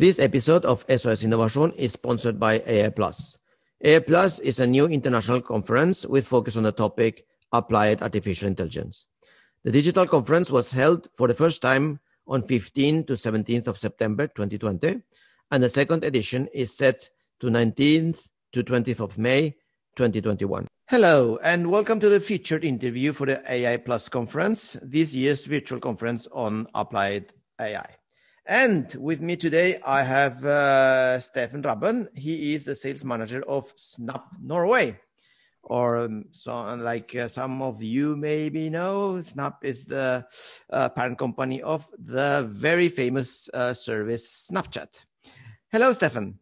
This episode of SOS Innovation is sponsored by AI Plus. AI Plus is a new international conference with focus on the topic applied artificial intelligence. The digital conference was held for the first time on 15 to 17th of September 2020, and the second edition is set to 19th to 20th of May 2021. Hello, and welcome to the featured interview for the AI Plus conference, this year's virtual conference on applied AI. And with me today, I have uh, Stefan Rabben. He is the sales manager of Snap Norway. Or um, so, like uh, some of you maybe know, Snap is the uh, parent company of the very famous uh, service Snapchat. Hello, Stefan.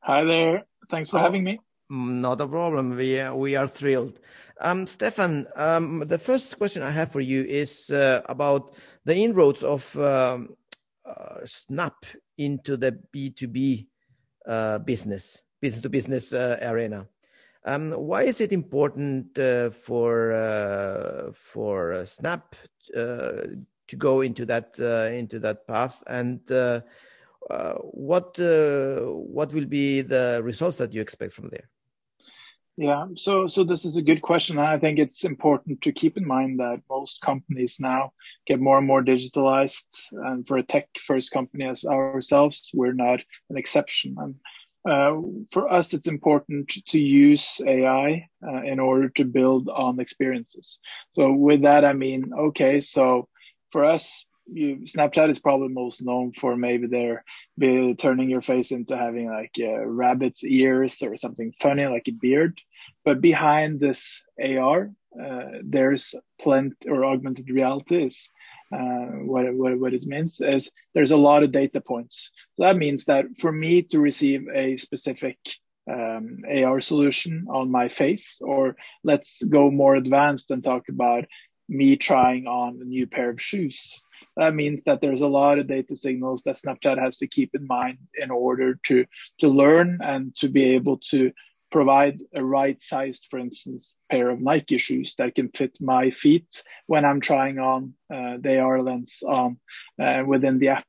Hi there. Thanks for oh, having me. Not a problem. We uh, we are thrilled. Um, Stefan, um, the first question I have for you is uh, about the inroads of um, uh, snap into the B2B uh, business, business to business uh, arena. Um, why is it important uh, for uh, for uh, Snap to go into that into that path, and what what will be the results that you expect from there? Yeah, so so this is a good question. I think it's important to keep in mind that most companies now get more and more digitalized, and for a tech-first company as ourselves, we're not an exception. And uh, for us, it's important to use AI uh, in order to build on experiences. So with that, I mean, okay, so for us, you, Snapchat is probably most known for maybe their be turning your face into having like uh, rabbit's ears or something funny like a beard. But behind this AR, uh, there's plenty or augmented reality is uh, what, what, what it means is there's a lot of data points. So that means that for me to receive a specific um, AR solution on my face, or let's go more advanced and talk about me trying on a new pair of shoes. That means that there's a lot of data signals that Snapchat has to keep in mind in order to to learn and to be able to provide a right sized, for instance, pair of Nike shoes that can fit my feet when I'm trying on uh, the AR lens on uh, within the app.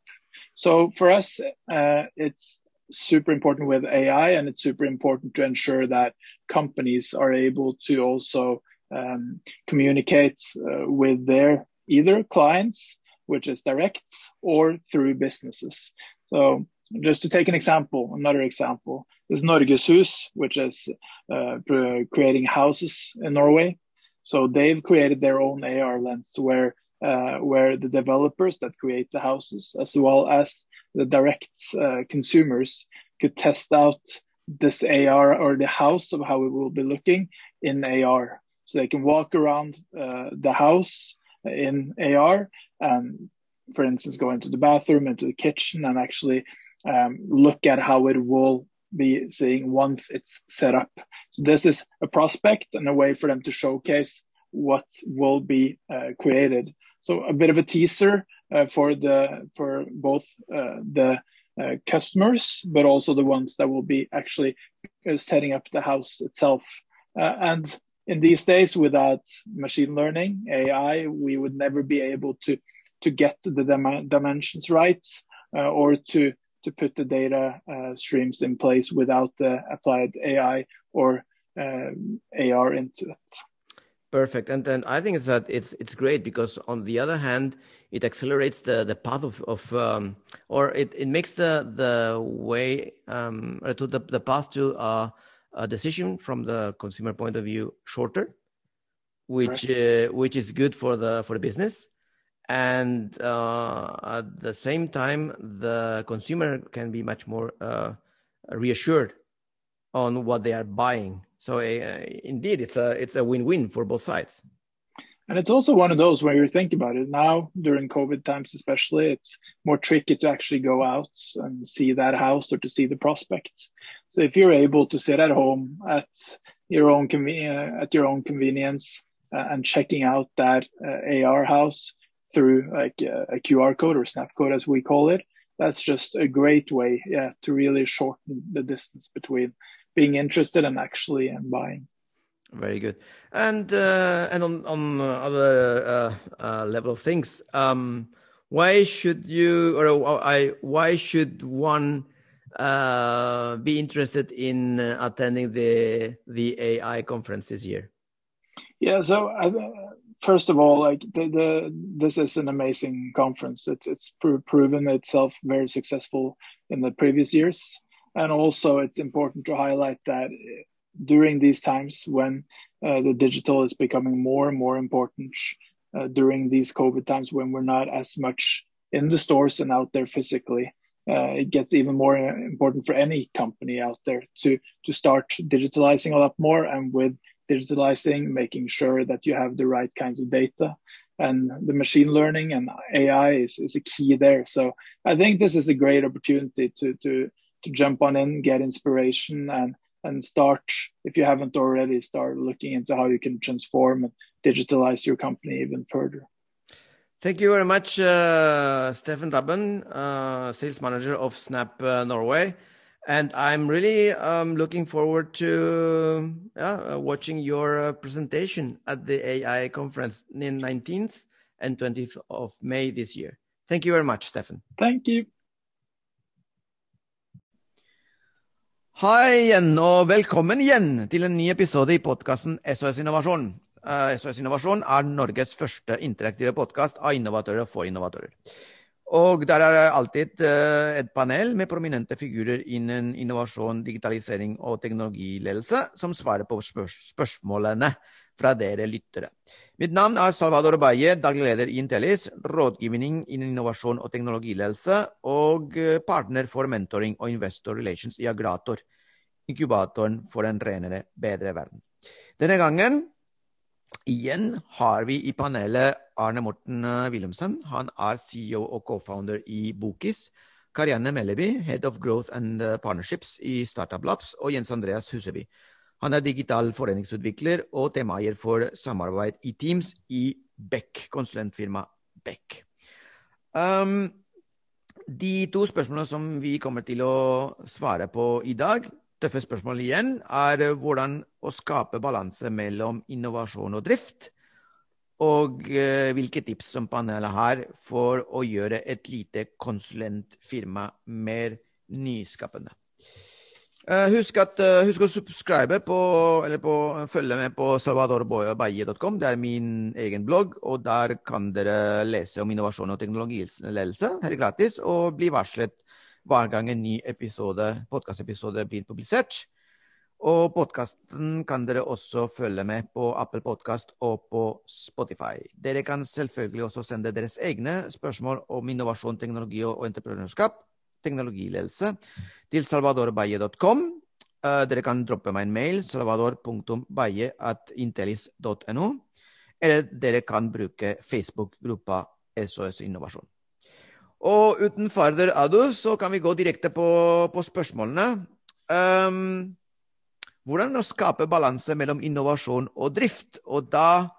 So for us, uh, it's super important with AI and it's super important to ensure that companies are able to also um, communicate uh, with their either clients, which is direct, or through businesses. So just to take an example, another example is Norgeshus, which is uh, creating houses in Norway. So they've created their own AR lens where uh, where the developers that create the houses, as well as the direct uh, consumers, could test out this AR or the house of how it will be looking in AR. So they can walk around uh, the house in AR and, for instance, go into the bathroom, into the kitchen, and actually um, look at how it will be seeing once it's set up. So this is a prospect and a way for them to showcase what will be uh, created. So a bit of a teaser uh, for the for both uh, the uh, customers, but also the ones that will be actually uh, setting up the house itself. Uh, and in these days without machine learning ai we would never be able to to get the dim- dimensions right uh, or to to put the data uh, streams in place without the applied ai or um, ar into it. Perfect. And then i think it's that it's it's great because on the other hand it accelerates the the path of, of um, or it, it makes the the way um, to the, the path to uh, a decision from the consumer point of view shorter, which right. uh, which is good for the for the business, and uh, at the same time the consumer can be much more uh, reassured on what they are buying. So uh, indeed, it's a it's a win win for both sides. And it's also one of those where you think about it now during COVID times, especially, it's more tricky to actually go out and see that house or to see the prospects. So if you're able to sit at home at your own conven- at your own convenience uh, and checking out that uh, AR house through like uh, a QR code or snap code as we call it, that's just a great way, yeah, to really shorten the distance between being interested and actually and buying. Very good. And uh, and on on other uh, uh, level of things, um, why should you or I why should one uh, be interested in uh, attending the the AI conference this year? Yeah, so uh, first of all, like the, the this is an amazing conference. It's it's proven itself very successful in the previous years, and also it's important to highlight that during these times when uh, the digital is becoming more and more important uh, during these COVID times when we're not as much in the stores and out there physically. Uh, it gets even more important for any company out there to to start digitalizing a lot more and with digitalizing making sure that you have the right kinds of data and the machine learning and AI is, is a key there. So I think this is a great opportunity to to to jump on in, get inspiration and and start if you haven't already start looking into how you can transform and digitalize your company even further. Thank you very much, uh, Stefan Rabben, uh, sales manager of Snap uh, Norway. And I'm really um, looking forward to uh, watching your uh, presentation at the AI conference in 19th and 20th of May this year. Thank you very much, Stefan. Thank you. Hei igjen, og velkommen igjen til en ny episode i podkasten SOS Innovasjon. SOS eh, Innovasjon er Norges første interaktive podkast av innovatører for innovatører. Og der er det alltid eh, et panel med prominente figurer innen innovasjon, digitalisering og teknologiledelse som svarer på spørsmålene fra dere lyttere. Mitt navn er Salvador Baye, daglig leder i Intellis, rådgivning innen innovasjon og teknologiledelse, og eh, partner for mentoring og investor relations i Agrator, inkubatoren for en renere, bedre verden. Denne gangen Igjen har vi i panelet Arne Morten eh, Wilhelmsen. Han er CEO og co-founder i Bokis. Karianne Melleby, Head of Growth and eh, Partnerships i Startup Labs. Og Jens Andreas Huseby. Han er digital foreningsutvikler og temaeier for samarbeid i Teams i Beck, konsulentfirma Beck. Um, de to spørsmålene som vi kommer til å svare på i dag, tøffe spørsmål igjen er eh, hvordan å skape balanse mellom innovasjon og drift. Og eh, hvilke tips som panelet har for å gjøre et lite konsulentfirma mer nyskapende. Uh, husk, at, uh, husk, å subscribe på, eller på, følge med på salvadorbaye.com. Det er min egen blogg, og der kan dere lese om innovasjon og teknologiledelse helt gratis, og bli varslet hver gang en ny episode, podkastepisode blir publisert. Og podkasten kan dere også følge med på Apple Podkast og på Spotify. Dere kan selvfølgelig også sende deres egne spørsmål om innovasjon, teknologi og entreprenørskap, teknologiledelse, til salvadorbaye.com. Uh, dere kan droppe meg en mail, salvador.baye.intelis.no. eller dere kan bruke Facebook-gruppa SOS Innovasjon. Og uten farder ado så kan vi gå direkte på, på spørsmålene. Um, hvordan å skape balanse mellom innovasjon og drift? Og da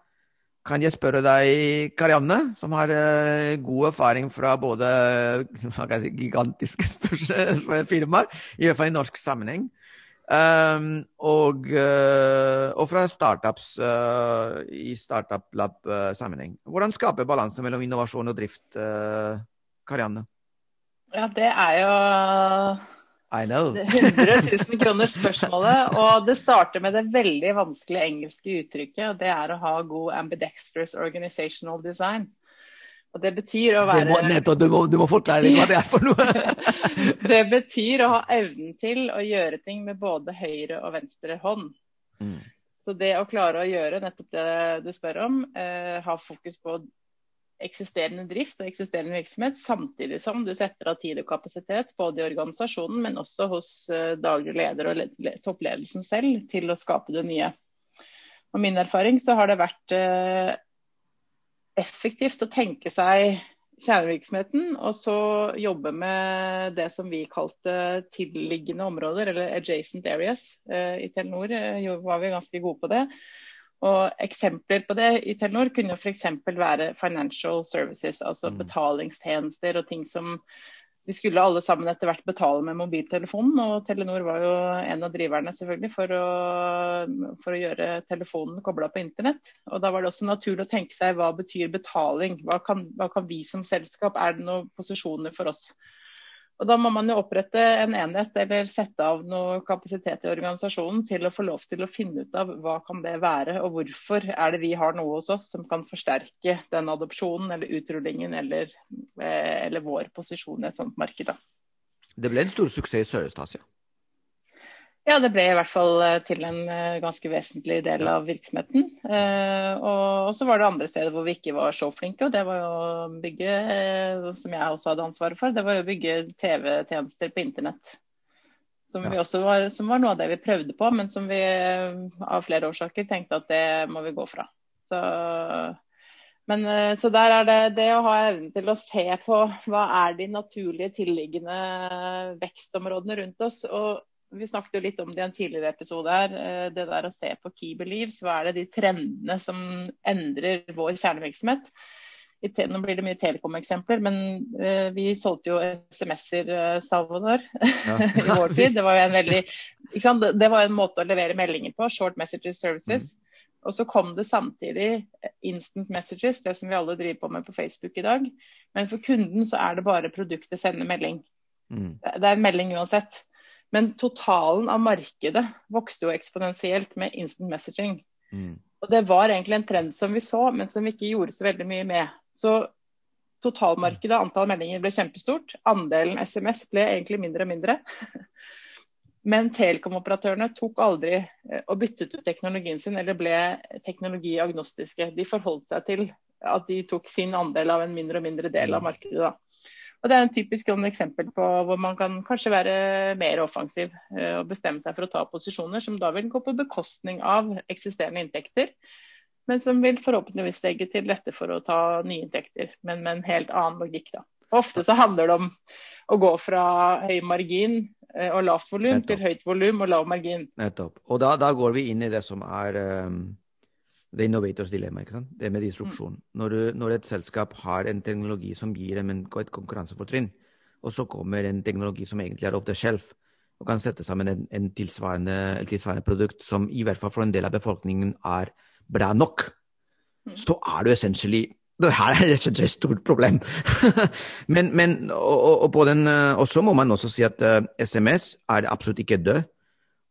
kan jeg spørre deg, Karianne, som har uh, god erfaring fra både si, gigantiske firmaer, i hvert fall i norsk sammenheng, um, og, uh, og, fra startups uh, i Startup Lab-sammenheng. Hvordan skape balanse mellom innovasjon og drift? Karianne? Ja, det er jo I know. 100 000 kroner spørsmålet. Og det starter med det veldig vanskelige engelske uttrykket, og det er å ha god ambidextrous organizational design. Og det betyr å være må, nettopp, du, må, du må forklare hva det er for noe. det betyr å ha evnen til å gjøre ting med både høyre og venstre hånd. Mm. Så det å klare å gjøre nettopp det du spør om, eh, ha fokus på eksisterende drift og eksisterende virksomhet, samtidig som du setter av tid og kapasitet både i organisasjonen, men også hos uh, daglig leder og toppledelsen selv til å skape det nye. Og min erfaring så har det vært uh, effektivt å tenke seg kjernevirksomheten, og så jobbe med det som vi kalte tilliggende områder, eller adjacent areas. Uh, I Telenor var vi ganske gode på det. Og Eksempler på det i Telenor kunne f.eks. være financial services, altså mm. betalingstjenester og ting som vi skulle alle sammen etter hvert betale med mobiltelefonen, og Telenor var jo en av driverne selvfølgelig for å, for å gjøre telefonen kobla på internett. Og Da var det også naturlig å tenke seg hva betyr betaling? Hva kan, hva kan vi som selskap, er det noen posisjoner for oss? Og Da må man jo opprette en enhet eller sette av noe kapasitet i organisasjonen til å få lov til å finne ut av hva kan det være, og hvorfor er det vi har noe hos oss som kan forsterke den adopsjonen eller utrullingen eller, eh, eller vår posisjon i et sånt marked. Det ble en stor suksess i Sørøst-Asia? Ja, det ble i hvert fall eh, til en eh, ganske vesentlig del av virksomheten. Eh, og så var det andre steder hvor vi ikke var så flinke, og det var jo å bygge, som jeg også hadde ansvaret for, det var å bygge TV-tjenester på internett. Som, ja. var, som, var, noe av det vi prøvde på, men som vi av flere årsaker tenkte at det må vi gå fra. Så, men, så der er det det å ha evnen til å se på hva er de naturlige tilliggende vekstområdene rundt oss. og vi snakket jo litt om det i en tidligere episode her. Eh, det der å se på key Believes. Hva er det de trendene som endrer vår kjernevirksomhet? Nå blir det mye Telekom-eksempler, men uh, vi solgte jo SMS-er, uh, Salvador, ja. i vår tid. Det var jo en veldig Det var en måte å levere meldinger på. Short messages services. Mm. Og så kom det samtidig instant messages, det som vi alle driver på med på Facebook i dag. Men for kunden så er det bare produktet sender melding. Mm. Det er en melding uansett. Men totalen av markedet vokste jo eksponentielt med instant messaging. Mm. Og Det var egentlig en trend som vi så, men som vi ikke gjorde så veldig mye med. Så totalmarkedet, antall meldinger, ble kjempestort. Andelen SMS ble egentlig mindre og mindre. Men telekomoperatørene tok aldri eh, og byttet ut teknologien sin eller ble teknologiagnostiske. De forholdt seg til at de tok sin andel av en mindre og mindre del av mm. markedet. Da. Og Det er en typisk sånn eksempel på hvor man kan kanskje være mer offensiv eh, og bestemme seg for å ta posisjoner som da vil gå på bekostning av eksisterende inntekter, men som vil forhåpentligvis legge til rette for å ta nye inntekter, men med en helt annen logikk. da. Ofte så handler det om å gå fra høy margin eh, og lavt volum til høyt volum og lav margin. Nettopp. Og da, da, går vi inn i det som er um The Innovators Dilemma. ikke sant? Det med disrupsjon. Mm. Når, når, et selskap har en teknologi som gir dem et konkurransefortrinn, og så kommer en teknologi som egentlig er off the shelf, og kan sette sammen en, en tilsvarende, et tilsvarende produkt som i hvert fall for en del av befolkningen er bra nok, mm. så er du essentially det her er et stort problem. men, men og, og, på den, og så må man også si at uh, eh, SMS er absolutt ikke død.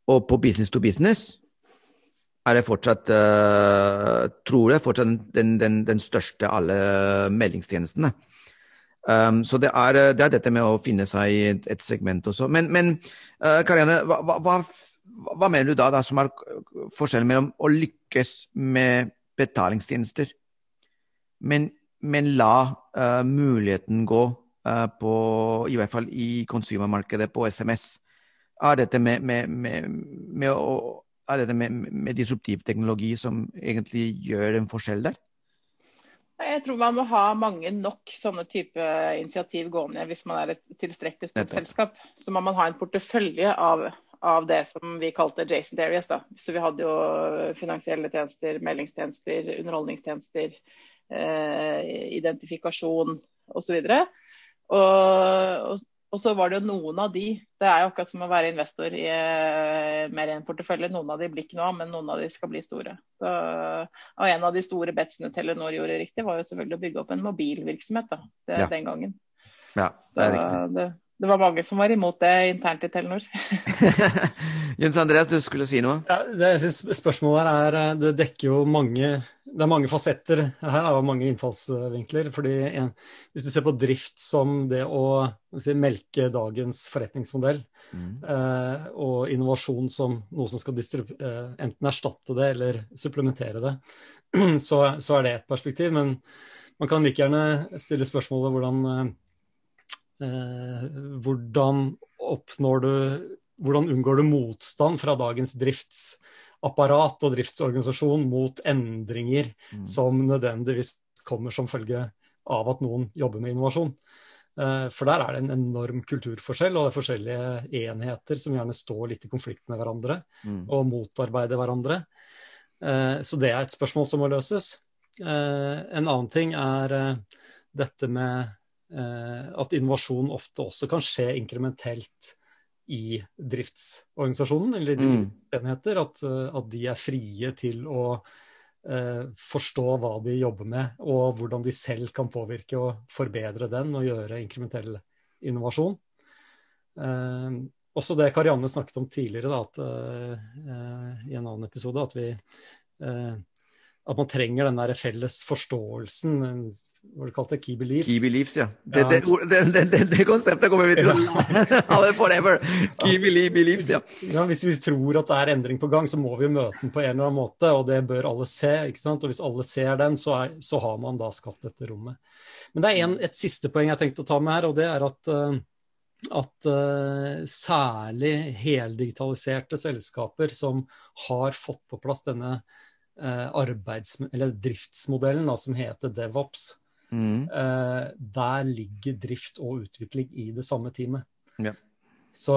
Og på business to business er det fortsatt, uh, tror jeg, fortsatt den, den, den største av alle meldingstjenestene. Um, så det er, det er, dette med å finne seg i et, segment også. Men, men uh, Karianne, hva, hva, hva, mener du da, da, som er forskjellen mellom å lykkes med betalingstjenester, men, men la uh, muligheten gå på, i hvert fall i konsumermarkedet, på SMS? Er dette med, med, med, med å er det med, med disruptiv teknologi som egentlig gjør en forskjell der? Jeg tror man må ha mange nok sånne type initiativ gående hvis man er et tilstrekkelig stort selskap. Så må man ha en portefølje av, av, det som vi kalte adjacent areas. Da. Så vi hadde jo finansielle tjenester, meldingstjenester, underholdningstjenester, eh, identifikasjon osv. Og, og, og så var det jo noen av de. Det er jo akkurat som å være investor i uh, mer enn portefølje. Noen av de blir ikke noe av, men noen av de skal bli store. Så, og en av de store betsene Telenor gjorde riktig, var jo selvfølgelig å bygge opp en mobilvirksomhet da, det, ja. den gangen. Ja, det er riktig. Det, det var mange som var imot det internt i Telenor. Jens Andreas, du skulle si noe? Ja, det, jeg synes spørsmålet her er eh, Det dekker jo mange Det er mange fasetter her og mange innfallsvinkler. fordi en, Hvis du ser på drift som det å si, melke dagens forretningsmodell, mm. eh, og innovasjon som noe som skal eh, enten erstatte det eller supplementere det, så, så er det et perspektiv. Men man kan like gjerne stille spørsmålet hvordan eh, Eh, hvordan oppnår du Hvordan unngår du motstand fra dagens driftsapparat og driftsorganisasjon mot endringer mm. som nødvendigvis kommer som følge av at noen jobber med innovasjon? Eh, for der er det en enorm kulturforskjell, og det er forskjellige enheter som gjerne står litt i konflikt med hverandre mm. og motarbeider hverandre. Eh, så det er et spørsmål som må løses. En annen ting er dette med at innovasjon ofte også kan skje inkrementelt i driftsorganisasjonen eller i mm. enheter. At, at, de er frie til å eh, forstå hva de jobber med, og hvordan de selv kan påvirke og forbedre den og gjøre inkrementell innovasjon. Eh, også det Karianne snakket om tidligere, da, at, eh, i en annen episode, at vi at man trenger den der felles forståelsen, hva kalte det, key beliefs? Key beliefs, ja. Det, ja. det, det, det konseptet kommer vi til å ha det forever. Key beliefs, ja. ja. Hvis vi tror at det er endring på gang, så må vi møte den på en eller annen måte, og det bør alle se. ikke sant? Og hvis alle ser den, så, er, så har man da skapt dette rommet. Men det er en, et siste poeng jeg tenkte å ta med her, og det er at uh, at uh, særlig heldigitaliserte selskaper som har fått på plass denne arbeids- eller driftsmodellen da, som heter DevOps, mm. uh, der ligger drift og utvikling i det samme teamet. Ja. Så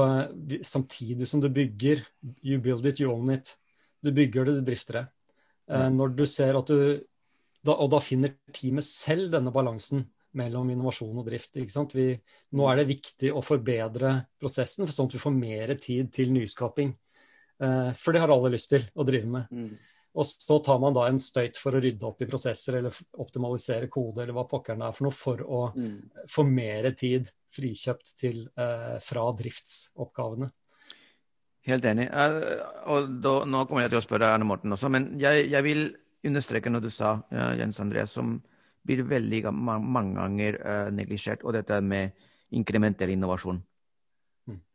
samtidig som du bygger, you build it, you own it. Du bygger det, du drifter det. Ja. Når du ser at du da, Og da finner teamet selv denne balansen mellom innovasjon og drift. Vi, nå er det viktig å forbedre prosessen, sånn at vi får mer tid til nyskaping. Eh, for det har alle lyst til å drive med. Mm. Og så tar man da en støyt for å rydde opp i prosesser eller optimalisere kode eller hva pokkeren er for noe, for å mm. få mer tid frikjøpt til, eh, fra driftsoppgavene. Helt enig. Uh, og da, nå kommer jeg til å spørre Arne Morten også, men jeg, jeg vil understreke noe du sa, uh, Jens André, som blir veldig mange ganger uh, neglisjert. Og dette med inkrementell innovasjon.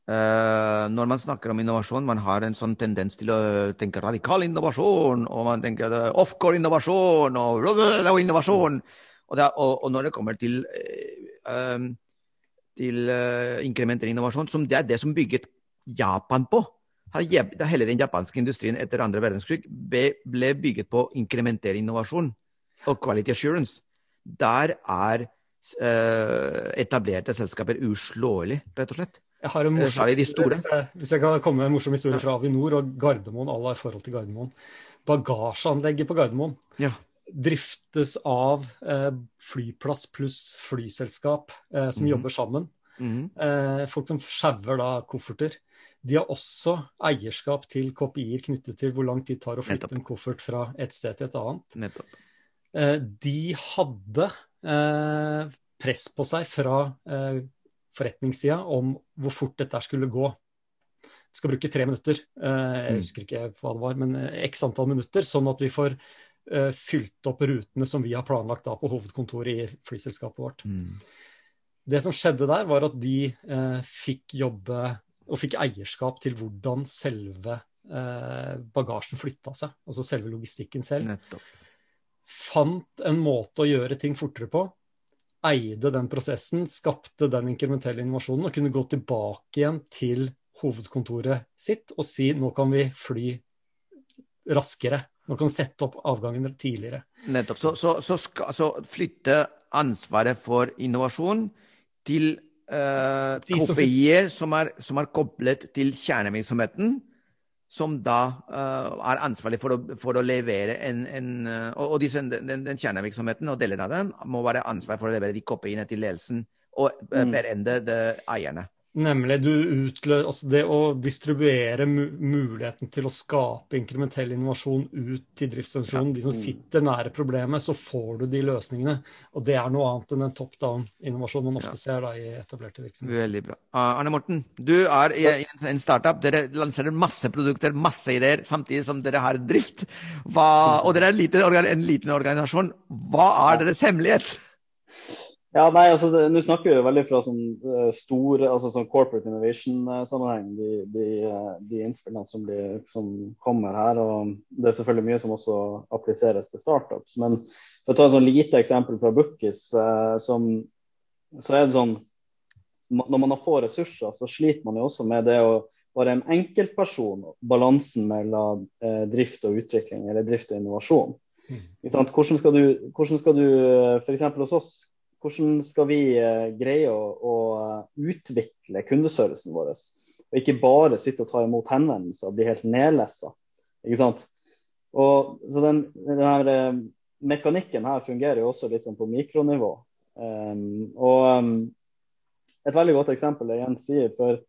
Uh, når man snakker om innovasjon, man har en sånn tendens til å tenke radikal innovasjon, og man tenker uh, offcore innovasjon og, innovasjon. Og, det, og, og, når det kommer til, uh, til inkrementell innovasjon, som det er det som bygget Japan på Hele den japanske industrien etter andre verdenskrig ble bygget på inkrementere innovasjon og quality assurance der er uh, etablerte selskaper uslåelig, rett og slett. Jeg har en morsom, de hvis, jeg, hvis jeg kan komme med en morsom historie fra Avinor og Gardermoen, alle har forhold til Gardermoen. Bagasjeanlegget på Gardermoen ja. driftes av eh, flyplass pluss flyselskap eh, som mm. jobber sammen. Mm. Eh, folk som sjauer da kofferter. De har også eierskap til kopier knyttet til hvor lang tid det tar å flytte en koffert fra et sted til et annet. Eh, de hadde eh, press på seg fra eh, forretningssida om hvor fort dette skulle gå. Jeg skal bruke tre minutter, jeg mm. husker ikke hva det var, men x antall minutter, sånn at vi får fylt opp rutene som vi har planlagt på hovedkontoret i flyselskapet vårt. Mm. Det som skjedde der, var at de eh, fikk jobbe og fikk eierskap til hvordan selve eh, bagasjen flytta seg. Altså selve logistikken selv. Nettopp fant en måte å gjøre ting fortere på, eide den prosessen, skapte den inkrementelle innovasjonen og kunne gå tilbake igjen til hovedkontoret sitt og si nå kan vi fly raskere. Nå kan vi sette opp avgangen tidligere. Nettopp. Så, så, så, skal, så flytte ansvaret for innovasjon til uh, KPI-er som, som, er koblet til kjernevirksomheten, som da uh, er ansvarlig for å, for å levere en, en uh, Og, disse, den, den, kjernevirksomheten og deler av den må være ansvar for å levere de kopiene til ledelsen og uh, mm. berende eierne. Nemlig. Du utlø altså det å distribuere muligheten til å skape inkrementell innovasjon ut til driftsorganisasjonen, de som sitter nære problemet, så får du de løsningene. Og det er noe annet enn en top down-innovasjon man ofte ja. ser da, i etablerte virksomheter. Veldig bra. Uh, Arne Morten, du er i, i en startup. Dere lanserer masse produkter, masse ideer, samtidig som dere har drift. Hva, og dere er en liten, en liten organisasjon. Hva er deres hemmelighet? Ja, nei, altså, Nå snakker vi veldig fra sånn uh, store, altså sånn corporate innovation-sammenheng, de, de, uh, de, innspillene som, blir, som, kommer her. og Det er selvfølgelig mye som også appliseres til startups. Men for å ta et sånn lite eksempel fra Bookis, uh, som, så er det sånn Når man har få ressurser, så sliter man jo også med det å være en enkeltperson, balansen mellom drift og utvikling, eller drift og innovasjon. Mm. Hvordan skal du, hvordan skal du f.eks. hos oss hvordan skal vi eh, greie å, å eh, utvikle kundeservicen vår? Og ikke bare sitte og ta imot henvendelser og bli helt nedlessa. Ikke sant? Og, så den, den her, eh, mekanikken her fungerer jo også litt sånn på mikronivå. Um, og um, et veldig godt eksempel er Jens sier. for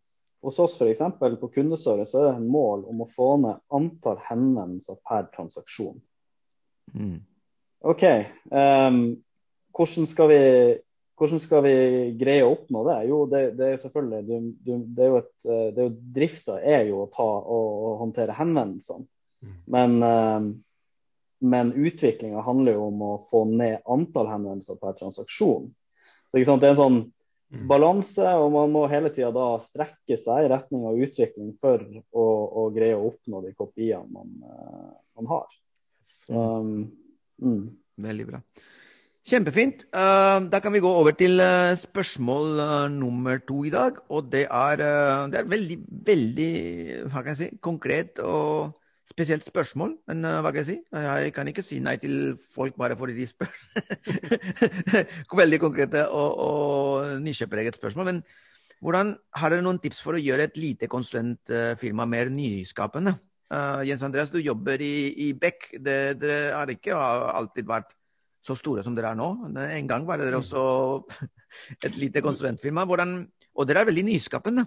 hos oss f.eks. på kundeservice så er det en mål om å få ned antall henvendelser per transaksjon. Mm. OK. Um, hvordan, skal vi, hvordan, skal vi, greie å oppnå det? Jo, det, det er selvfølgelig du, du, det er jo et, det er jo, Drifta er jo å ta og, og håndtere henvendelsene. Mm. Men, um, men utviklinga handler jo om å få ned antall henvendelser per transaksjon. Så Det er en sånn Mm. balanse, og man må hele tida da strekke seg i retning av utvikling for å, å greie å oppnå de kopiene man, uh, man har. Så, um, mm. Veldig bra. Kjempefint. Uh, da kan vi gå over til uh, spørsmål nummer to i dag. Og det er, det er veldig, veldig hva kan jeg si, konkret og spesielt spørsmål, men hva kan jeg si? Jeg kan ikke si nei til folk bare fordi de spør. Veldig konkrete og, og nisjepreget spørsmål. Men hvordan, har dere noen tips for å gjøre et lite konsulentfirma mer nyskapende? Jens Andreas, du jobber i, i Beck. Dere har ikke alltid vært så store som dere er nå. En gang var dere også et lite konsulentfirma. Hvordan, og dere er veldig nyskapende.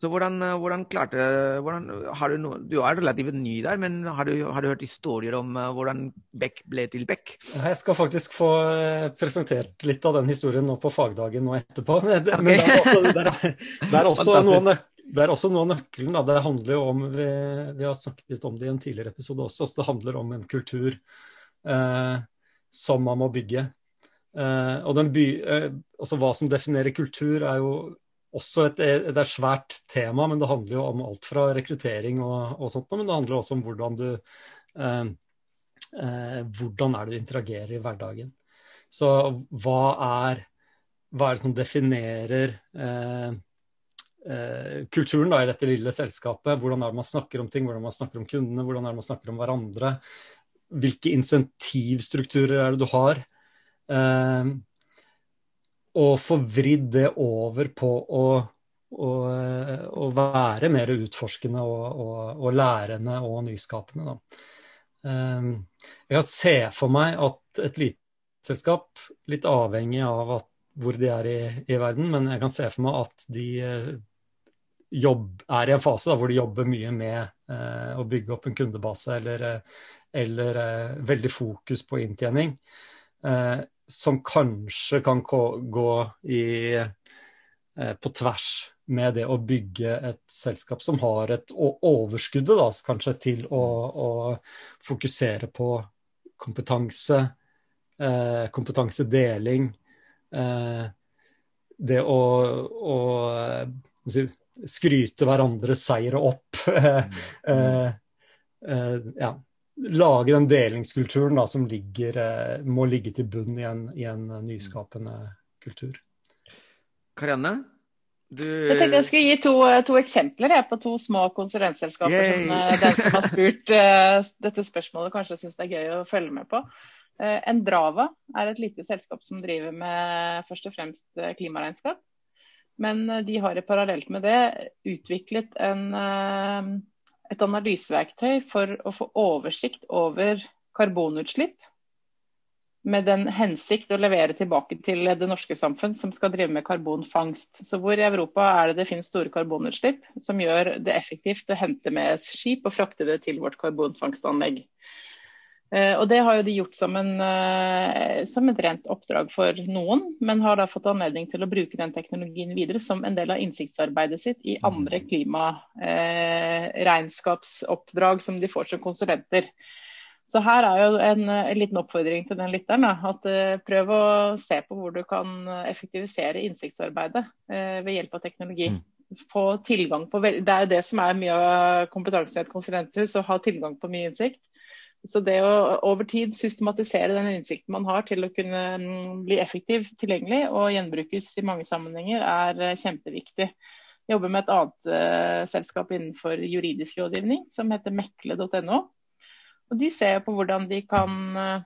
Så hvordan, eh, hvordan klarte hvordan, du, no, du er relativt ny der, men har du, har du hørt historier om uh, hvordan Beck ble til Beck? Jeg skal faktisk få eh, presentert litt av den historien nå på fagdagen nå etterpå. Men det, okay. er, også, det, er, det er også noen det er også noe av nøkkelen. Da. Det handler jo om vi, vi, har snakket litt om det i en tidligere episode også. Altså det handler om en kultur eh, som man må bygge. Uh, og by, uh, altså Hva som definerer kultur, er jo også et, er et svært tema, men det handler jo om alt fra rekruttering og, og sånt, men det handler også om hvordan du uh, Hvordan er det du interagerer i hverdagen. Så hva er, hva er det som definerer kulturen da, i dette lille selskapet? Hvordan er det man snakker om ting, hvordan man snakker om kundene, hvordan er det man snakker om hverandre? Hvilke insentivstrukturer er det du har? Eh, og få vridd det over på å, å, å være mer utforskende og, og, og, lærende og nyskapende. Ehm, jeg kan se for meg at et lite selskap, litt avhengig av at, hvor de er i, i, verden, men jeg kan se for meg at de eh, jobb, er i en fase da, hvor de jobber mye med eh, å bygge opp en kundebase eller, eh, eller eh, veldig fokus på inntjening. Eh, som kanskje kan gå i, eh, på tvers med det å bygge et selskap som har et overskuddet, da, kanskje til å, å fokusere på kompetanse, eh, kompetansedeling. Eh, det å, å skryte hverandres seire opp. eh, eh, ja lage den delingskulturen da, som ligger, eh, må ligge til bunn i en, i en eh, nyskapende kultur. Karianne? Du... Jeg tenkte jeg skulle gi to, eh, to eksempler jeg, på to små konsulentselskaper Yay! som den som har spurt uh, dette spørsmålet, kanskje syns det er gøy å følge med på. Uh, Endrava er et lite selskap som driver med først og fremst klimaregnskap. Men de har parallelt med det utviklet en uh, et analyseverktøy for å få oversikt over karbonutslipp, med den hensikt å levere tilbake til det norske samfunn som skal drive med karbonfangst. Så Hvor i Europa er det det finnes store karbonutslipp, som gjør det effektivt å hente med et skip og frakte det til vårt karbonfangstanlegg. Eh, og Det har jo de gjort som, en, eh, som, et rent oppdrag for noen, men har da fått anledning til å bruke den teknologien videre som en del av innsiktsarbeidet sitt i andre mm. klimaregnskapsoppdrag eh, som de får som konsulenter. Så her er jo en, en liten oppfordring til den lytteren. Da, at Prøv å se på hvor du kan effektivisere innsiktsarbeidet ved hjelp av teknologi. Mm. Få tilgang på, Det er jo det som er mye av kompetansen i et konsulenthus, å ha tilgang på mye innsikt. Så det å over tid systematisere den innsikten man har til å kunne mm, bli effektiv tilgjengelig og gjenbrukes i mange sammenhenger, er eh, kjempeviktig. Jeg jobber med et annet uh, selskap innenfor juridisk rådgivning som heter mekle.no. Og De ser på hvordan de kan uh,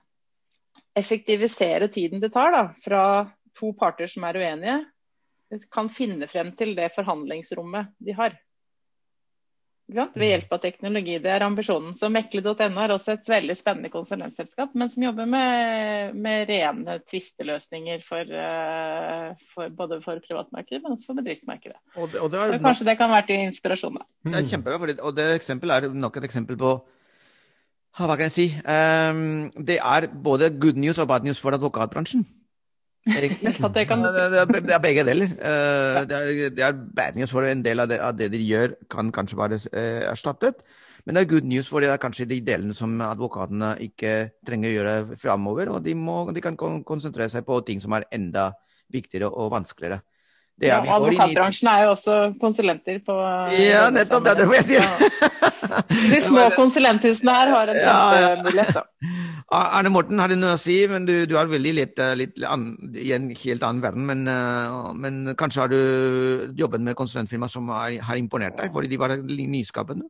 effektivisere tiden det tar da, fra to parter som er uenige, kan finne frem til det forhandlingsrommet de har. Ved hjelp av teknologi. Det er ambisjonen. Så Mekle.no er også et veldig spennende konsulentselskap, men som jobber med, med rene tvisteløsninger for, uh, for, både for privatmarkedet, men også for bedriftsmarkedet. Og det, og det er, kanskje det kan være til inspirasjon. Da. Det er kjempebra, og det eksempelet er nok et eksempel på hva kan jeg si? Um, det er både good news og bad news for advokatbransjen. Det, kan... det, er, begge deler. Uh, det, er, det, er, bad news for en del av det, av det de gjør, kan kanskje være uh, erstattet. Men det er good news for det er kanskje de delene som advokatene ikke trenger å gjøre framover. Og de, må, de kan konsentrere seg på ting som er enda viktigere og vanskeligere. Ja, advokatbransjen er jo også konsulenter på Ja, nettopp. Det er derfor jeg sier det. De små konsulenthusene her har en kjempemulighet, da. Arne Morten har du noe å si, men du, du er veldig litt, litt an, i en helt annen verden. Men, uh, men, kanskje har du jobbet med konsulentfirmaer som har, har imponert deg, fordi de var nyskapende?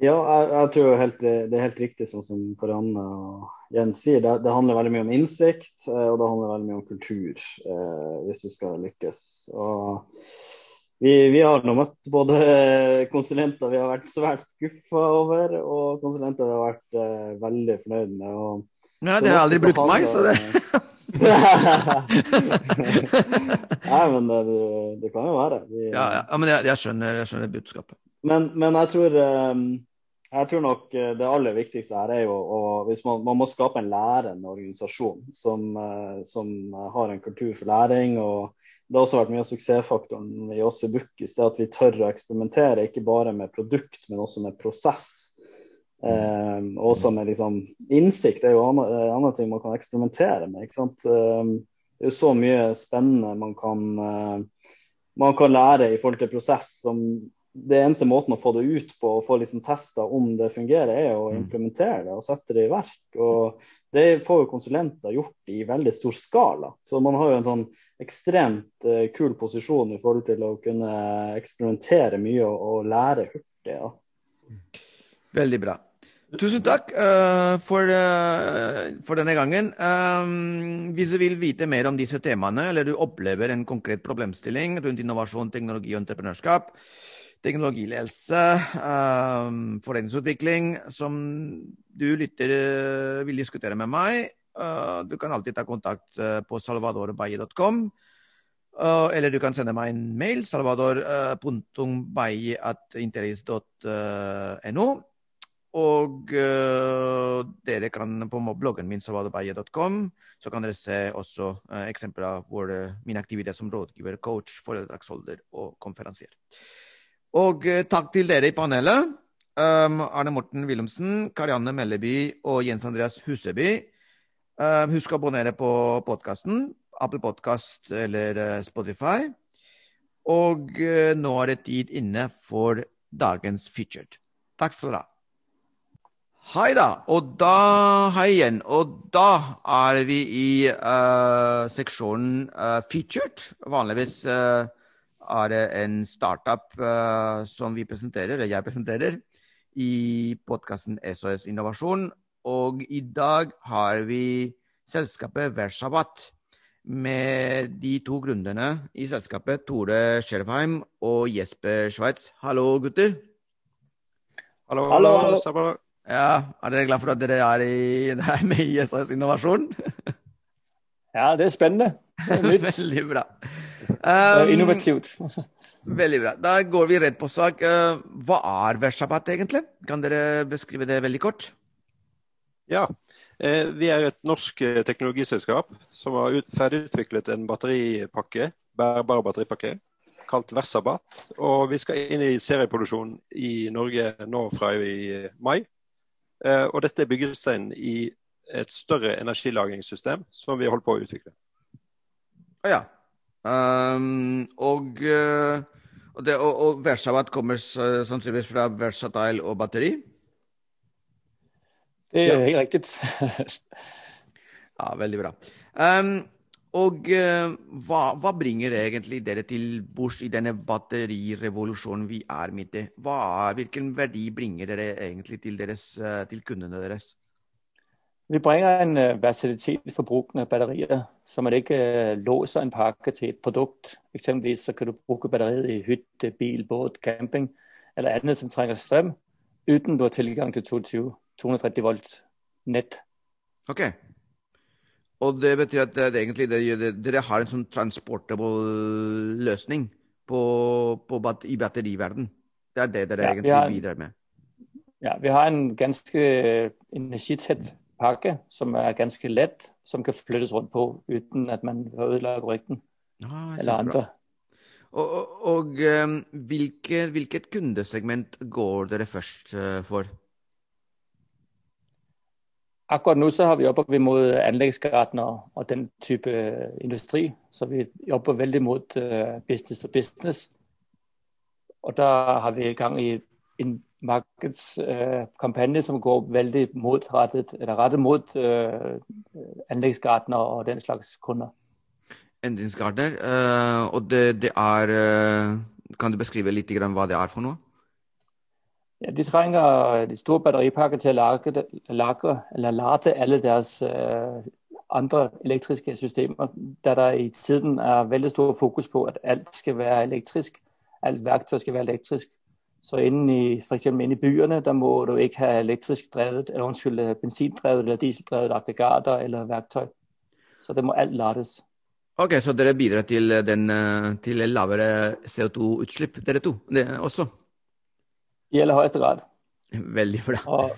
Ja, jeg, jeg tror helt, det er helt riktig sånn som Karianne og Jens sier. Det, det, handler veldig mye om innsikt, eh, og det handler veldig mye om kultur eh, hvis du skal lykkes. Og vi, vi har nå møtt både konsulenter vi har vært svært skuffa over, og konsulenter vi har vært uh, veldig fornøyd med. Og, ja, dere har aldri brukt meg, så det Nei, men det, det, kan jo være. Vi, ja, ja, men jeg, jeg, skjønner, jeg skjønner budskapet. Men, men jeg tror um, jeg tror nok eh, det aller viktigste her er jo å hvis man, man må skape en lærende organisasjon som, eh, som, har en kultur for læring. og Det har også vært mye av suksessfaktoren i oss i Bukkis, det at vi tør å eksperimentere ikke bare med produkt, men også med prosess. Eh, også med liksom, innsikt er jo en annen ting man kan eksperimentere med. ikke sant? Eh, det er jo så mye spennende man kan, eh, man kan lære i forhold til prosess som det eneste måten å få det ut på og få liksom testa om det fungerer, er å mm. implementere det og sette det i verk. Og Det får jo konsulenter gjort i veldig stor skala. Så man har jo en sånn ekstremt uh, kul posisjon i forhold til å kunne eksperimentere mye og, og lære hurtig. Ja. Veldig bra. Tusen takk uh, for, uh, for, denne gangen. Um, hvis du vil vite mer om disse temaene, eller du opplever en konkret problemstilling rundt innovasjon, teknologi og entreprenørskap, teknologiledelse, um, foreningsutvikling, som du lytter uh, vil diskutere med meg, du kan alltid ta kontakt uh, på salvadorbaye.com. eller du kan sende meg en mail, salvador.baye.interis.no. Og dere kan på bloggen min salvadorbaye.com så kan dere se også eksempler av min aktivitet som rådgiver, coach, foredragsholder og konferansier. Og eh, takk til dere i panelet. Um, Arne Morten Wilhelmsen, Karianne Melleby og Jens Andreas Huseby. Um, husk å abonnere på podkasten. Apple Podkast eller uh, Spotify. Og uh, nå er det tid inne for dagens featured. Takk skal dere ha. Hei da, og da Hei igjen. Og da er vi i uh, seksjonen featured. Vanligvis er det en startup uh, som vi presenterer, eller jeg presenterer, i podkasten SOS Innovasjon. Og i dag har vi selskapet Vershabat med de to gründerne i selskapet, Tore Skjervheim og Jesper Schweitz. Hallo, gutter. Hallo. hallo, hallo. Ja, Er dere glad for at dere er, i, er med i SOS Innovasjon? ja, det er spennende. Det er Veldig bra. Um, innovativt. Veldig bra. Da går vi rett på sak. Uh, hva er Vershabat egentlig? Kan dere beskrive det veldig kort? Ja, eh, vi er et norsk eh, teknologiselskap som har ferdigutviklet en batteripakke, bærbar batteripakke kalt Versabat. Og vi skal inn i serieproduksjon i Norge nå fra i mai. Og dette er byggesteinen i et større energilagringssystem som vi holder på å utvikle. Ja, Um, og, og, det, og, og Versabat kommer sannsynligvis fra Versatile og batteri? Det er ja. helt riktig. ja, veldig bra. Um, og uh, hva, hva, bringer egentlig dere til bords i denne batterirevolusjonen vi er midt i? Hva, hvilken verdi bringer dere egentlig til, deres, uh, til kundene deres? Vi bringer en uh, versatilitet for bruken av batterier, så man ikke låser en pakke til et produkt. Eksempelvis så kan du bruke batteriet i hytte, bil, båt, camping eller annet som trenger strøm, uten du har tilgang til 220, 230 volt nett. Ok. Og det betyr at det, egentlig det, dere har en sånn transportable løsning på, på bat i batteriverden? Det er det dere ja, egentlig har, bidrar med? Ja, vi har en ganske energitett pakke som er ganske lett, som kan flyttes rundt på uten at man ødelegger ryggen ah, eller andre. Og, og, og um, hvilke, hvilket kundesegment går dere først uh, for? Akkurat nå så har vi jobber mot anleggsgartnere og den type øh, industri. Så vi jobber veldig mot uh, business to business. Og da har vi i gang i en markedskampanje uh, som går veldig motrettet, eller rettet mot anleggsgartner og den slags kunder. Endringsgartner. og det, det er Kan du beskrive litt hva det er for noe? Ja, de trenger de store batteripakker til å lagre, lagre eller lade alle deres uh, andre elektriske systemer, da det i tiden er veldig stor fokus på at alt skal være elektrisk. Alt verktøy skal være elektrisk. Så innen i, for inne i byene der må du ikke ha elektrisk drevet, eller unnskyld, bensindrevet eller dieseldrevet aggregater eller verktøy. Så det må alt lades. Ok, Så dere bidrar til, den, øh, til lavere CO2-utslipp, dere to det også? I aller høyeste grad. Veldig bra. Og,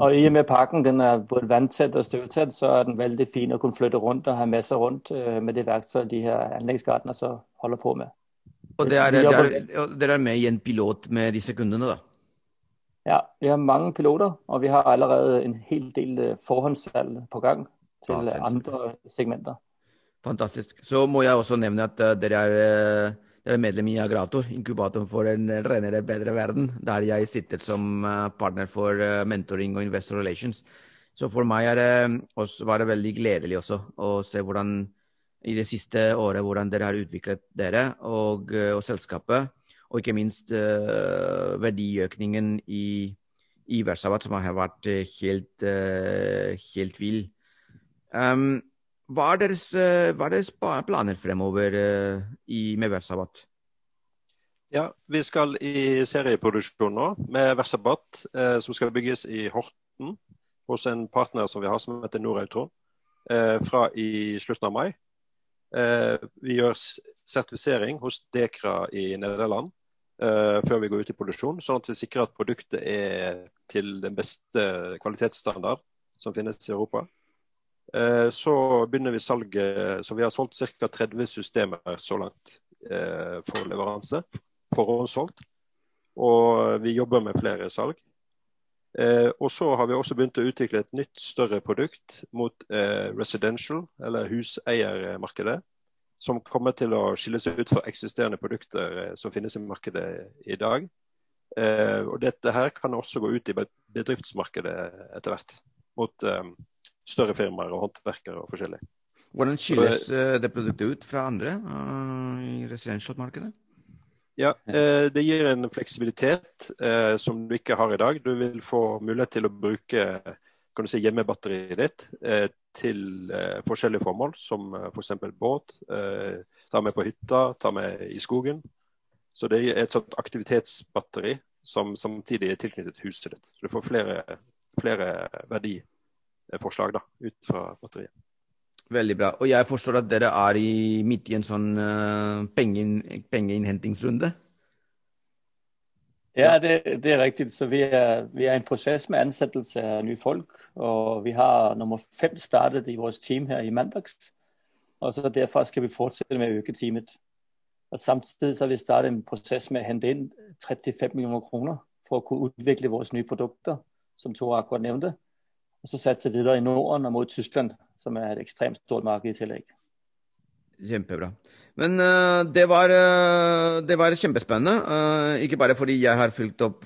og i og med pakken den er både vanntett og støvtett, så er den veldig fin å kunne flytte rundt og ha med seg rundt uh, med det verktøyet de her anleggsgartnerne så holder på med. Og er, dere er med i en pilot med disse kundene, da? Ja, vi har mange piloter, og vi har allerede en hel del øh, forhåndssalg på gang til ja, andre segmenter. Fantastisk. Så må jeg også nevne at uh, dere er jeg er medlem i Agrator, inkubator for en renere, bedre verden, der jeg sitter som eh, partner for eh, mentoring og investor relations. Så for meg det, også, var det veldig gledelig også å se hvordan i det siste året hvordan dere har utviklet dere og, eh, og selskapet. Og ikke minst uh, verdiøkningen i, i Versavat, som har vært helt, uh, helt vill. Um, hva er deres, eh, hva er deres planer fremover eh, i, med Versabat? Ja, Vi skal i serieproduksjon nå med Versabat, eh, som skal bygges i Horten hos en partner som vi har som heter Noreutron, eh, fra i slutten av mai. Vi gjør sertifisering hos Dekra i Nederland før vi går ut i produksjon, sånn at vi sikrer at produktet er til den beste kvalitetsstandard som finnes i Europa. Eh, så begynner vi salget. Så vi har solgt ca. 30 systemer så langt eh, for leveranse. Forhåndssolgt. Og vi jobber med flere salg. Eh, og så har vi også begynt å utvikle et nytt, større produkt mot residential, eller huseiermarkedet. Som kommer til å skille seg ut fra eksisterende produkter som finnes i markedet i dag. og dette her kan også gå ut i bedriftsmarkedet etter hvert. Mot større firmaer og håndverkere og forskjellig. Hvordan skilles uh, det produktet ut fra andre uh, i residential-markedet? Ja, eh, Det gir en fleksibilitet som du ikke har i dag. Du vil få mulighet til å bruke kan du si, hjemmebatteriet ditt til forskjellige formål, som uh, f.eks. båt. ta med på hytta, ta med i skogen. Så det er et sånt aktivitetsbatteri som samtidig er tilknyttet huset ditt. Så du får flere, flere verdi forslag da, ut fra batteriet. Veldig bra. Og jeg forstår at dere er i, midt i en sånn uh, pengeinnhentingsrunde? Ja, det, det, er riktig. Så vi er, vi er i en prosess med ansettelse av nye folk. Og vi har nummer fem startet i vårt team her i mandags. Og så derfra skal vi fortsette med å øke teamet. Og Samtidig så har vi startet en prosess med å hente inn 35 millioner kroner for å kunne utvikle våre nye produkter, som Tore akkurat nevnte. Og så satse videre i Norden og mot Tyskland, som er et ekstremt stort marked i tillegg. Kjempebra. Men uh, det, var, uh, det, var, kjempespennende. Uh, ikke bare fordi jeg har fulgt opp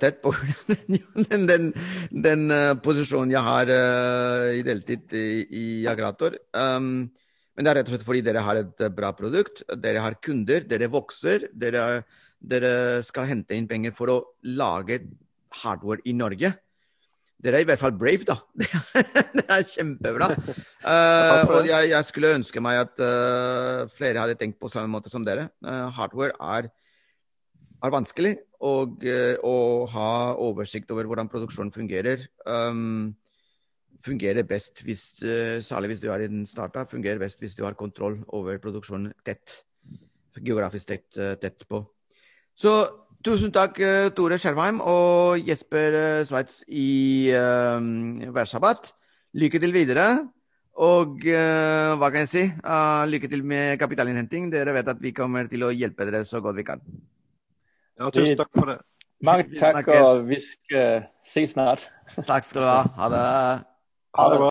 tett på den, den, den posisjonen jeg har i deltid i, i Agrator. Um, men det er rett og slett fordi dere har et bra produkt. Dere har kunder, dere vokser. Dere, dere skal hente inn penger for å lage hardware i Norge. Dere er i hvert fall brave, da. Det er kjempebra. Uh, og jeg, jeg, skulle ønske meg at uh, flere hadde tenkt på samme måte som dere. Uh, hardware er, er vanskelig, og å ha oversikt over hvordan produksjonen fungerer um, fungerer best hvis, særlig hvis du er i den starta, fungerer best hvis du har kontroll over produksjonen tett. Geografisk tett, tett på. Så Tusen takk, eh, Tore Skjervheim og Jesper eh, Sveits i uh, Værsabat. Lykke til videre. Og uh, hva kan jeg si? Uh, lykke til med kapitalinnhenting. Dere vet at vi kommer til å hjelpe dere så godt vi kan. Ja, tusen takk for det. Mange takk, og vi skal ses snart. takk skal du ha. Ha det. Ha det bra.